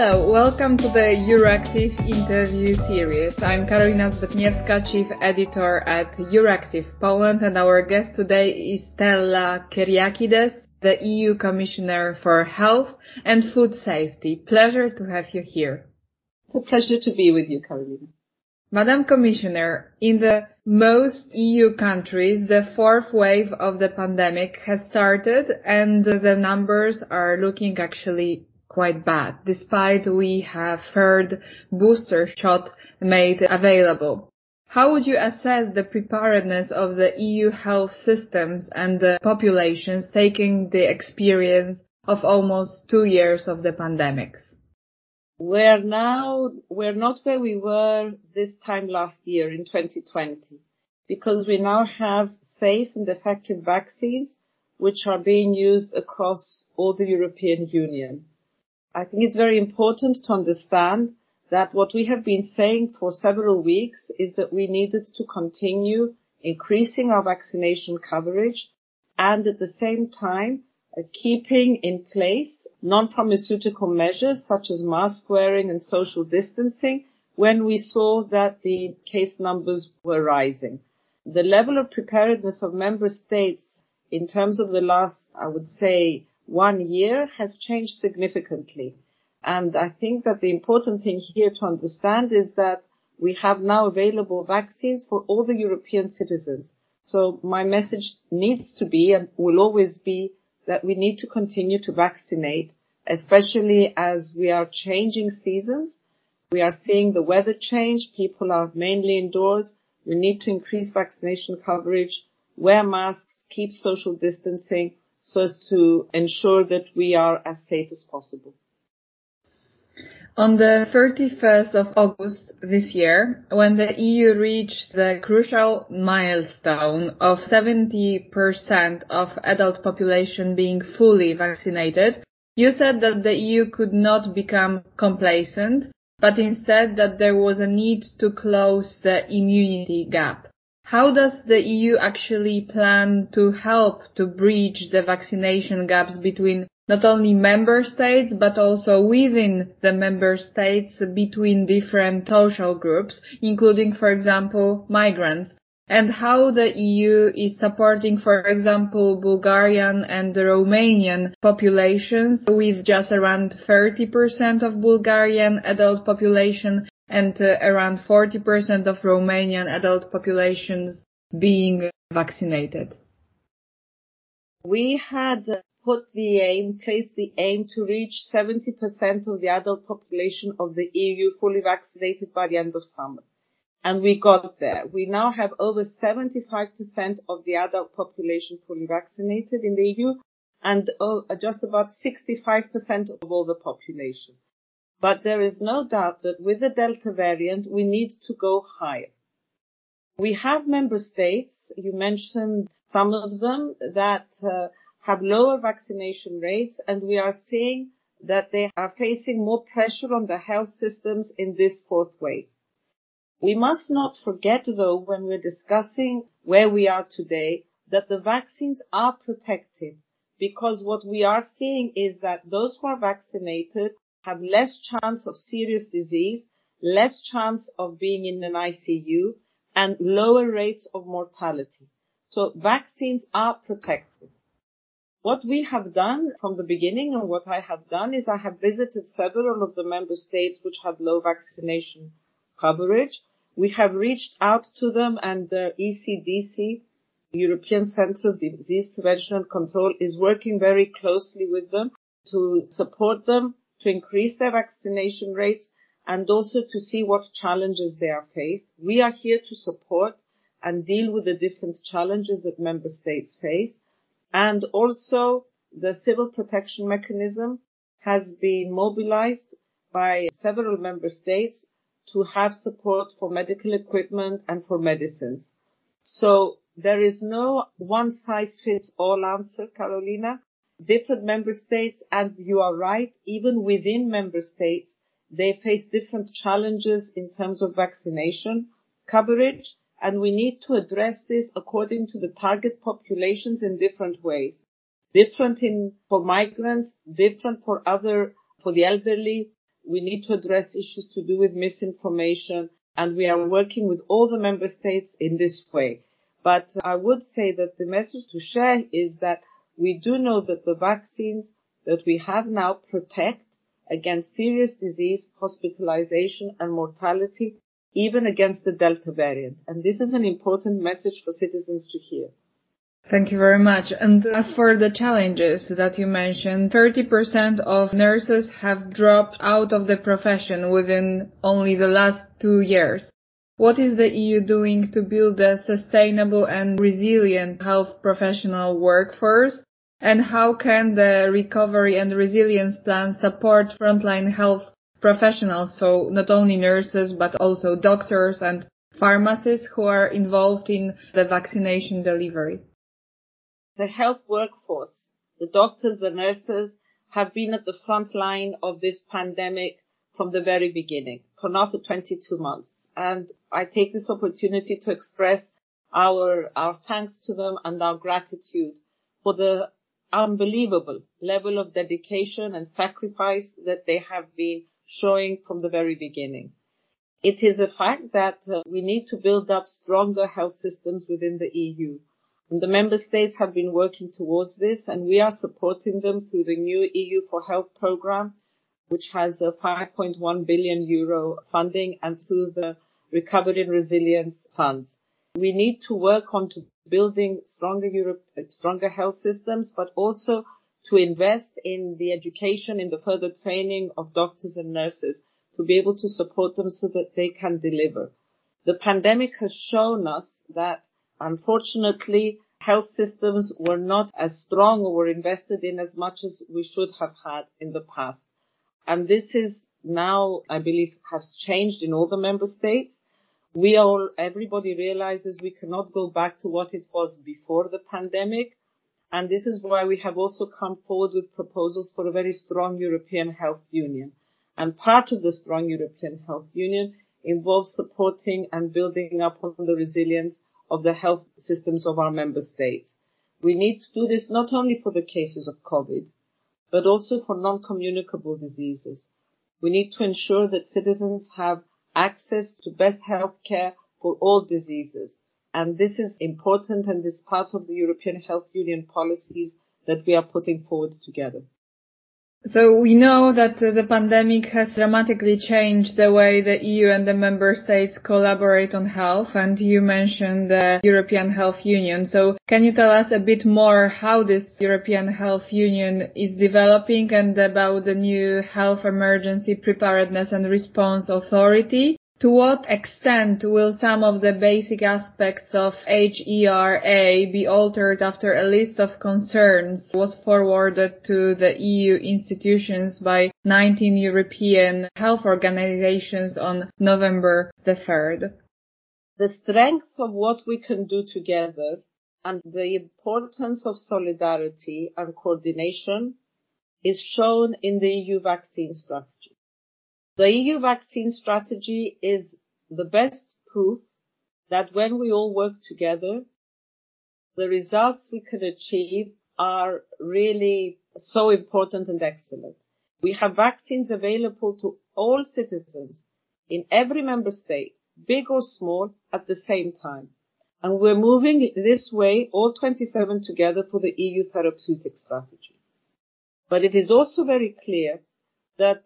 Hello, welcome to the Euractiv interview series. I'm Karolina Zbytniewska, Chief Editor at Euractiv Poland, and our guest today is Stella Kyriakides, the EU Commissioner for Health and Food Safety. Pleasure to have you here. It's a pleasure to be with you, Karolina. Madam Commissioner, in the most EU countries, the fourth wave of the pandemic has started and the numbers are looking actually quite bad, despite we have heard booster shot made available. How would you assess the preparedness of the EU health systems and the populations taking the experience of almost two years of the pandemics? We're now, we're not where we were this time last year in 2020 because we now have safe and effective vaccines which are being used across all the European Union. I think it's very important to understand that what we have been saying for several weeks is that we needed to continue increasing our vaccination coverage and at the same time uh, keeping in place non-pharmaceutical measures such as mask wearing and social distancing when we saw that the case numbers were rising. The level of preparedness of member states in terms of the last, I would say, one year has changed significantly. And I think that the important thing here to understand is that we have now available vaccines for all the European citizens. So my message needs to be and will always be that we need to continue to vaccinate, especially as we are changing seasons. We are seeing the weather change. People are mainly indoors. We need to increase vaccination coverage, wear masks, keep social distancing, so as to ensure that we are as safe as possible. On the 31st of August this year, when the EU reached the crucial milestone of 70% of adult population being fully vaccinated, you said that the EU could not become complacent, but instead that there was a need to close the immunity gap. How does the EU actually plan to help to bridge the vaccination gaps between not only member states, but also within the member states between different social groups, including, for example, migrants? And how the EU is supporting, for example, Bulgarian and Romanian populations with just around 30% of Bulgarian adult population and uh, around 40% of Romanian adult populations being vaccinated. We had put the aim, placed the aim to reach 70% of the adult population of the EU fully vaccinated by the end of summer. And we got there. We now have over 75% of the adult population fully vaccinated in the EU and uh, just about 65% of all the population. But there is no doubt that with the Delta variant, we need to go higher. We have member states, you mentioned some of them, that uh, have lower vaccination rates, and we are seeing that they are facing more pressure on the health systems in this fourth wave. We must not forget, though, when we're discussing where we are today, that the vaccines are protective because what we are seeing is that those who are vaccinated have less chance of serious disease, less chance of being in an ICU, and lower rates of mortality. So vaccines are protective. What we have done from the beginning and what I have done is I have visited several of the member states which have low vaccination coverage. We have reached out to them and the ECDC, European Centre of Disease Prevention and Control, is working very closely with them to support them to increase their vaccination rates and also to see what challenges they are faced. We are here to support and deal with the different challenges that member states face. And also the civil protection mechanism has been mobilized by several member states to have support for medical equipment and for medicines. So there is no one size fits all answer, Karolina different member states, and you are right, even within member states, they face different challenges in terms of vaccination coverage, and we need to address this according to the target populations in different ways. Different in, for migrants, different for other, for the elderly. We need to address issues to do with misinformation and we are working with all the member states in this way. But I would say that the message to share is that we do know that the vaccines that we have now protect against serious disease, hospitalization and mortality, even against the Delta variant. And this is an important message for citizens to hear. Thank you very much. And as for the challenges that you mentioned, 30% of nurses have dropped out of the profession within only the last two years. What is the EU doing to build a sustainable and resilient health professional workforce? And how can the recovery and resilience plan support frontline health professionals, so not only nurses, but also doctors and pharmacists who are involved in the vaccination delivery? The health workforce, the doctors, the nurses have been at the front line of this pandemic from the very beginning for now for 22 months. And I take this opportunity to express our, our thanks to them and our gratitude for the unbelievable level of dedication and sacrifice that they have been showing from the very beginning. It is a fact that uh, we need to build up stronger health systems within the EU. And the member states have been working towards this and we are supporting them through the new EU for Health program, which has a 5.1 billion euro funding and through the recovery and resilience funds. We need to work on to building stronger Europe, stronger health systems, but also to invest in the education, in the further training of doctors and nurses to be able to support them so that they can deliver. The pandemic has shown us that unfortunately health systems were not as strong or were invested in as much as we should have had in the past. And this is now, I believe, has changed in all the member states we all, everybody realizes we cannot go back to what it was before the pandemic. And this is why we have also come forward with proposals for a very strong European health union. And part of the strong European health union involves supporting and building up on the resilience of the health systems of our member states. We need to do this not only for the cases of COVID, but also for non-communicable diseases. We need to ensure that citizens have access to best health care for all diseases. And this is important and is part of the European Health Union policies that we are putting forward together. So we know that uh, the pandemic has dramatically changed the way the EU and the member states collaborate on health and you mentioned the European Health Union. So can you tell us a bit more how this European Health Union is developing and about the new Health Emergency Preparedness and Response Authority to what extent will some of the basic aspects of HERA be altered after a list of concerns was forwarded to the EU institutions by 19 European health organizations on November the 3rd? The strength of what we can do together and the importance of solidarity and coordination is shown in the EU vaccine strategy. The EU vaccine strategy is the best proof that when we all work together, the results we can achieve are really so important and excellent. We have vaccines available to all citizens in every member state, big or small, at the same time. And we're moving this way, all 27 together for the EU therapeutic strategy. But it is also very clear that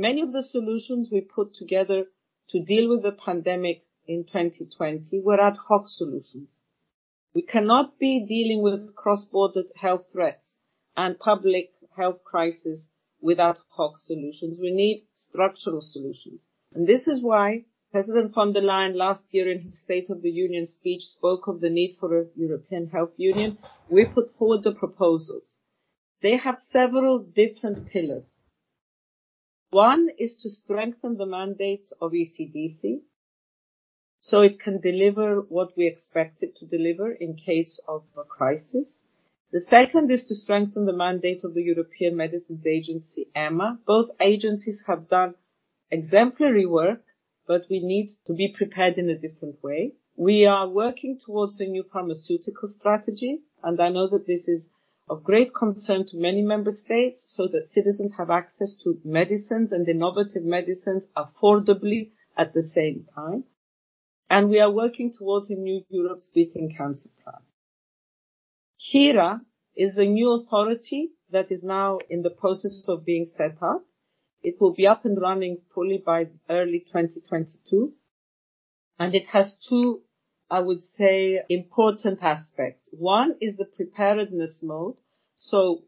Many of the solutions we put together to deal with the pandemic in 2020 were ad hoc solutions. We cannot be dealing with cross-border health threats and public health crisis with ad hoc solutions. We need structural solutions. And this is why President von der Leyen last year in his State of the Union speech spoke of the need for a European health union. We put forward the proposals. They have several different pillars. One is to strengthen the mandates of ECDC so it can deliver what we expect it to deliver in case of a crisis. The second is to strengthen the mandate of the European Medicines Agency, EMA. Both agencies have done exemplary work, but we need to be prepared in a different way. We are working towards a new pharmaceutical strategy, and I know that this is of great concern to many member states so that citizens have access to medicines and innovative medicines affordably at the same time. And we are working towards a new Europe's Beating Cancer Plan. HERA is a new authority that is now in the process of being set up. It will be up and running fully by early 2022. And it has two, I would say, important aspects. One is the preparedness mode. So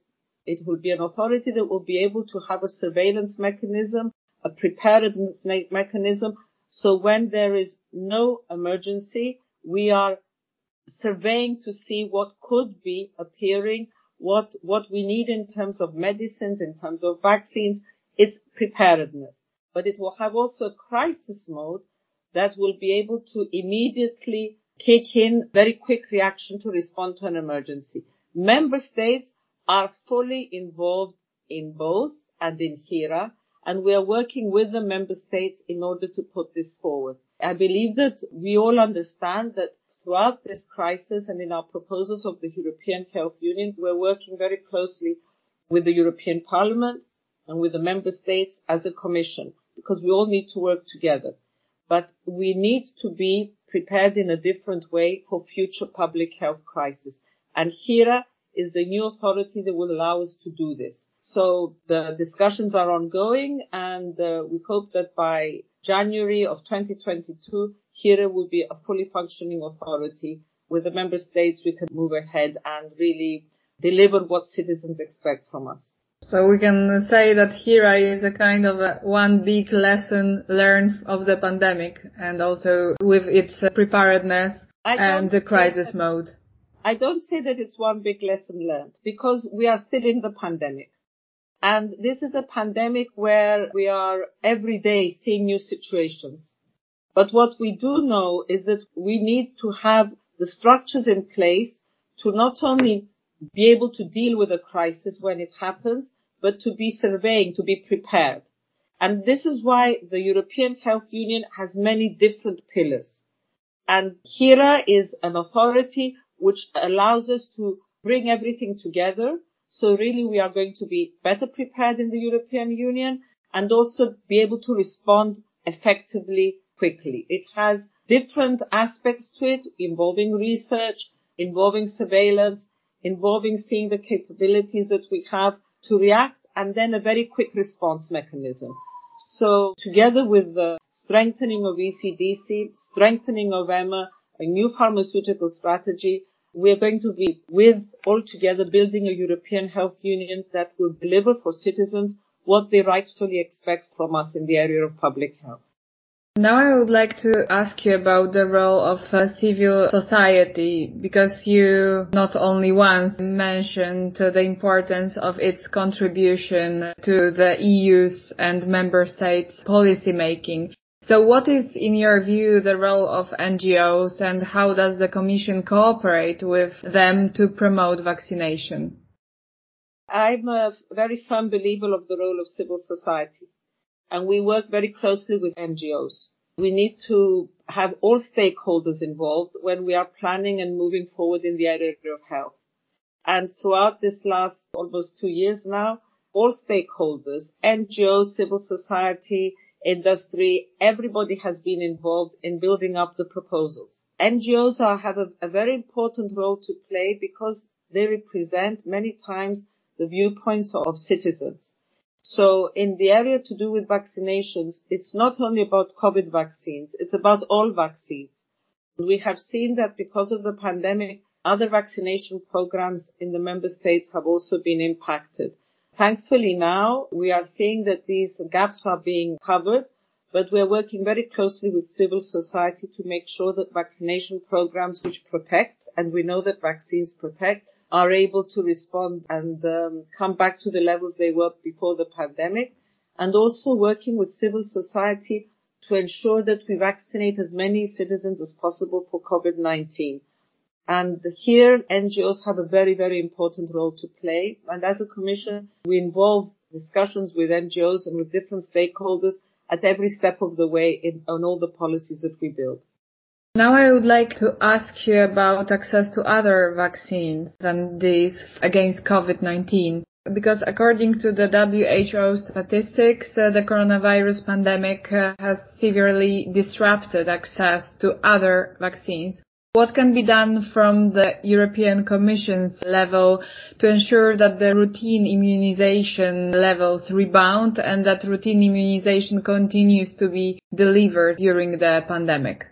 it will be an authority that will be able to have a surveillance mechanism, a preparedness mechanism. So when there is no emergency, we are surveying to see what could be appearing, what, what we need in terms of medicines, in terms of vaccines. It's preparedness. But it will have also a crisis mode that will be able to immediately kick in very quick reaction to respond to an emergency. Member states are fully involved in both and in HERA, and we are working with the member states in order to put this forward. I believe that we all understand that throughout this crisis and in our proposals of the European Health Union, we're working very closely with the European Parliament and with the member states as a commission because we all need to work together but we need to be prepared in a different way for future public health crises. And HERA is the new authority that will allow us to do this. So the discussions are ongoing and uh, we hope that by January of 2022, HERA will be a fully functioning authority. With the member states, we can move ahead and really deliver what citizens expect from us. So we can say that HERA is a kind of a one big lesson learned of the pandemic and also with its uh, preparedness and the crisis mode. I don't say that it's one big lesson learned because we are still in the pandemic. And this is a pandemic where we are every day seeing new situations. But what we do know is that we need to have the structures in place to not only be able to deal with a crisis when it happens, but to be surveying, to be prepared. And this is why the European Health Union has many different pillars. And HERA is an authority which allows us to bring everything together. So really we are going to be better prepared in the European Union and also be able to respond effectively quickly. It has different aspects to it involving research, involving surveillance, involving seeing the capabilities that we have to react and then a very quick response mechanism. So together with the strengthening of ECDC, strengthening of EMA, a new pharmaceutical strategy, we are going to be with all together building a European health union that will deliver for citizens what they rightfully expect from us in the area of public health. Now I would like to ask you about the role of uh, civil society because you not only once mentioned the importance of its contribution to the EU's and member states policy making. So what is in your view the role of NGOs and how does the Commission cooperate with them to promote vaccination? I'm a very firm believer of the role of civil society and we work very closely with NGOs. We need to have all stakeholders involved when we are planning and moving forward in the area of health. And throughout this last almost two years now, all stakeholders, NGOs, civil society, industry, everybody has been involved in building up the proposals. NGOs are, have a, a very important role to play because they represent many times the viewpoints of citizens. So in the area to do with vaccinations, it's not only about COVID vaccines, it's about all vaccines. We have seen that because of the pandemic, other vaccination programs in the member states have also been impacted. Thankfully now we are seeing that these gaps are being covered, but we're working very closely with civil society to make sure that vaccination programs which protect, and we know that vaccines protect, are able to respond and um, come back to the levels they were before the pandemic, and also working with civil society to ensure that we vaccinate as many citizens as possible for COVID-19. And here NGOs have a very, very important role to play. And as a commission, we involve discussions with NGOs and with different stakeholders at every step of the way in, on all the policies that we build. Now I would like to ask you about access to other vaccines than these against COVID-19. Because according to the WHO statistics, uh, the coronavirus pandemic uh, has severely disrupted access to other vaccines. What can be done from the European Commission's level to ensure that the routine immunization levels rebound and that routine immunization continues to be delivered during the pandemic?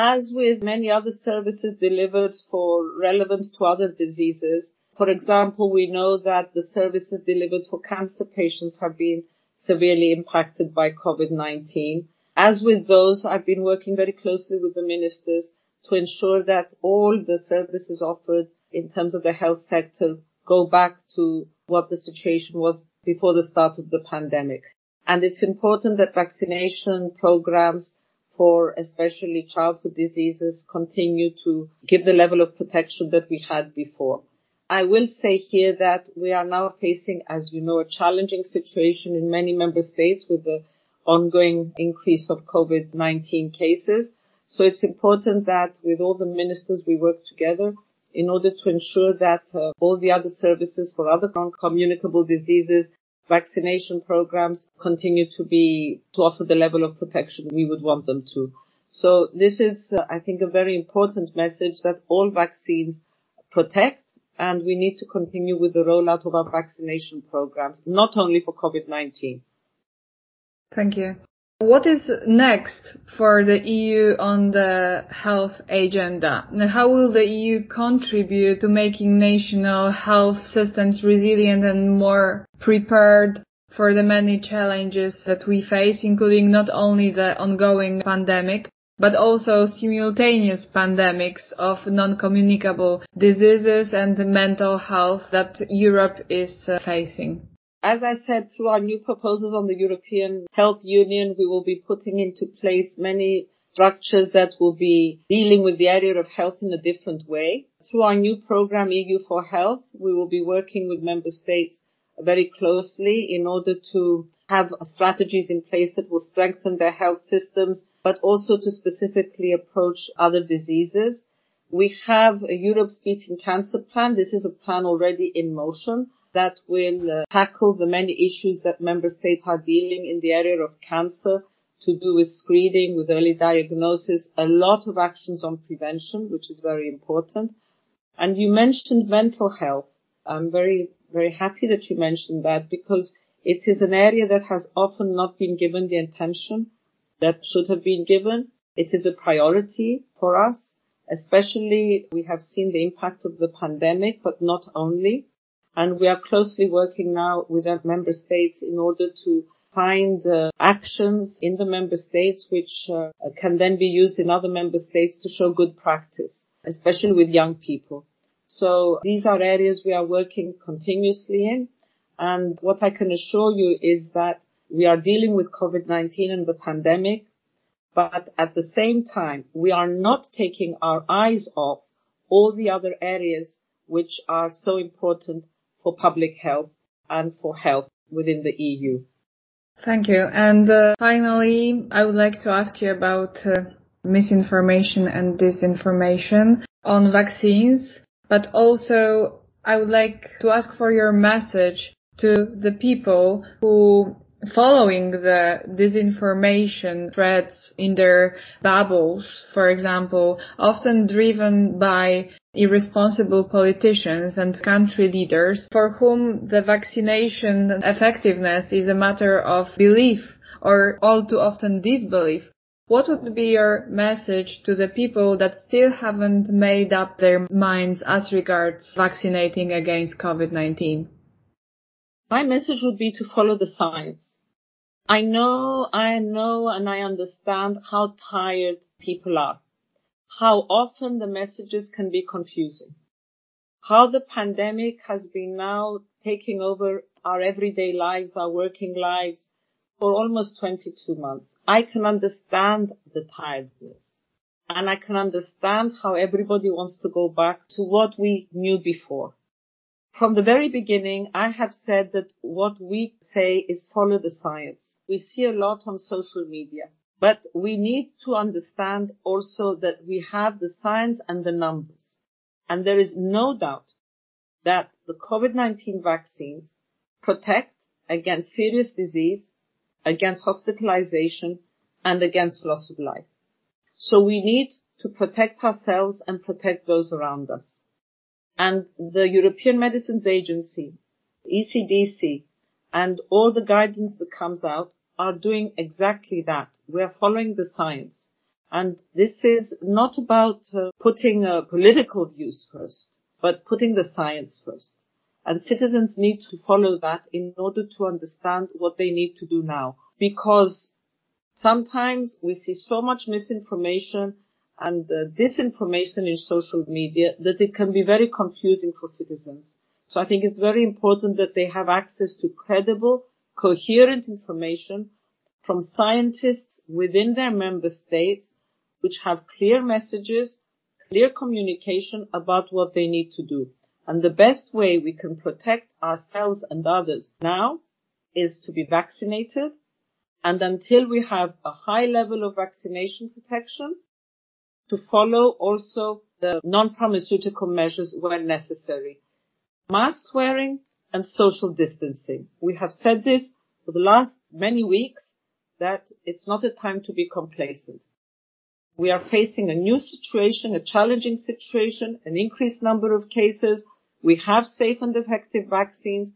As with many other services delivered for relevant to other diseases, for example, we know that the services delivered for cancer patients have been severely impacted by COVID-19. As with those, I've been working very closely with the ministers to ensure that all the services offered in terms of the health sector go back to what the situation was before the start of the pandemic. And it's important that vaccination programs for especially childhood diseases continue to give the level of protection that we had before. I will say here that we are now facing, as you know, a challenging situation in many member states with the ongoing increase of COVID-19 cases. So it's important that with all the ministers we work together in order to ensure that uh, all the other services for other non-communicable diseases, vaccination programs continue to be, to offer the level of protection we would want them to. So this is, uh, I think, a very important message that all vaccines protect and we need to continue with the rollout of our vaccination programs, not only for COVID-19. Thank you. What is next for the EU on the health agenda? How will the EU contribute to making national health systems resilient and more prepared for the many challenges that we face, including not only the ongoing pandemic, but also simultaneous pandemics of non-communicable diseases and mental health that Europe is uh, facing? As I said, through our new proposals on the European Health Union, we will be putting into place many structures that will be dealing with the area of health in a different way. Through our new program, EU for Health, we will be working with member states very closely in order to have strategies in place that will strengthen their health systems, but also to specifically approach other diseases. We have a Europe's Beating Cancer Plan. This is a plan already in motion that will uh, tackle the many issues that member states are dealing in the area of cancer to do with screening, with early diagnosis, a lot of actions on prevention, which is very important. And you mentioned mental health. I'm very, very happy that you mentioned that because it is an area that has often not been given the attention that should have been given. It is a priority for us, especially we have seen the impact of the pandemic, but not only and we are closely working now with our member states in order to find uh, actions in the member states which uh, can then be used in other member states to show good practice, especially with young people. So these are areas we are working continuously in. And what I can assure you is that we are dealing with COVID-19 and the pandemic, but at the same time, we are not taking our eyes off all the other areas which are so important for public health and for health within the EU. Thank you. And uh, finally, I would like to ask you about uh, misinformation and disinformation on vaccines, but also I would like to ask for your message to the people who following the disinformation threads in their bubbles, for example, often driven by irresponsible politicians and country leaders for whom the vaccination effectiveness is a matter of belief or all too often disbelief. What would be your message to the people that still haven't made up their minds as regards vaccinating against COVID-19? My message would be to follow the science. I know, I know, and I understand how tired people are. How often the messages can be confusing. How the pandemic has been now taking over our everyday lives, our working lives for almost 22 months. I can understand the tiredness and I can understand how everybody wants to go back to what we knew before. From the very beginning, I have said that what we say is follow the science. We see a lot on social media. But we need to understand also that we have the science and the numbers. And there is no doubt that the COVID-19 vaccines protect against serious disease, against hospitalization, and against loss of life. So we need to protect ourselves and protect those around us. And the European Medicines Agency, ECDC, and all the guidance that comes out are doing exactly that. We are following the science. And this is not about uh, putting uh, political views first, but putting the science first. And citizens need to follow that in order to understand what they need to do now. Because sometimes we see so much misinformation and uh, disinformation in social media that it can be very confusing for citizens. So I think it's very important that they have access to credible, coherent information from scientists within their member states, which have clear messages, clear communication about what they need to do. And the best way we can protect ourselves and others now is to be vaccinated. And until we have a high level of vaccination protection, to follow also the non-pharmaceutical measures where necessary. Mask wearing and social distancing. We have said this for the last many weeks that it's not a time to be complacent. We are facing a new situation, a challenging situation, an increased number of cases. We have safe and effective vaccines.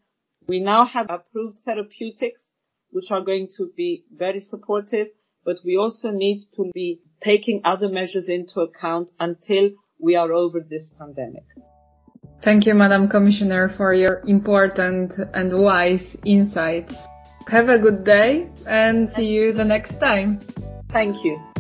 We now have approved therapeutics, which are going to be very supportive, but we also need to be taking other measures into account until we are over this pandemic. Thank you, Madam Commissioner, for your important and wise insights. Have a good day and see you the next time. Thank you.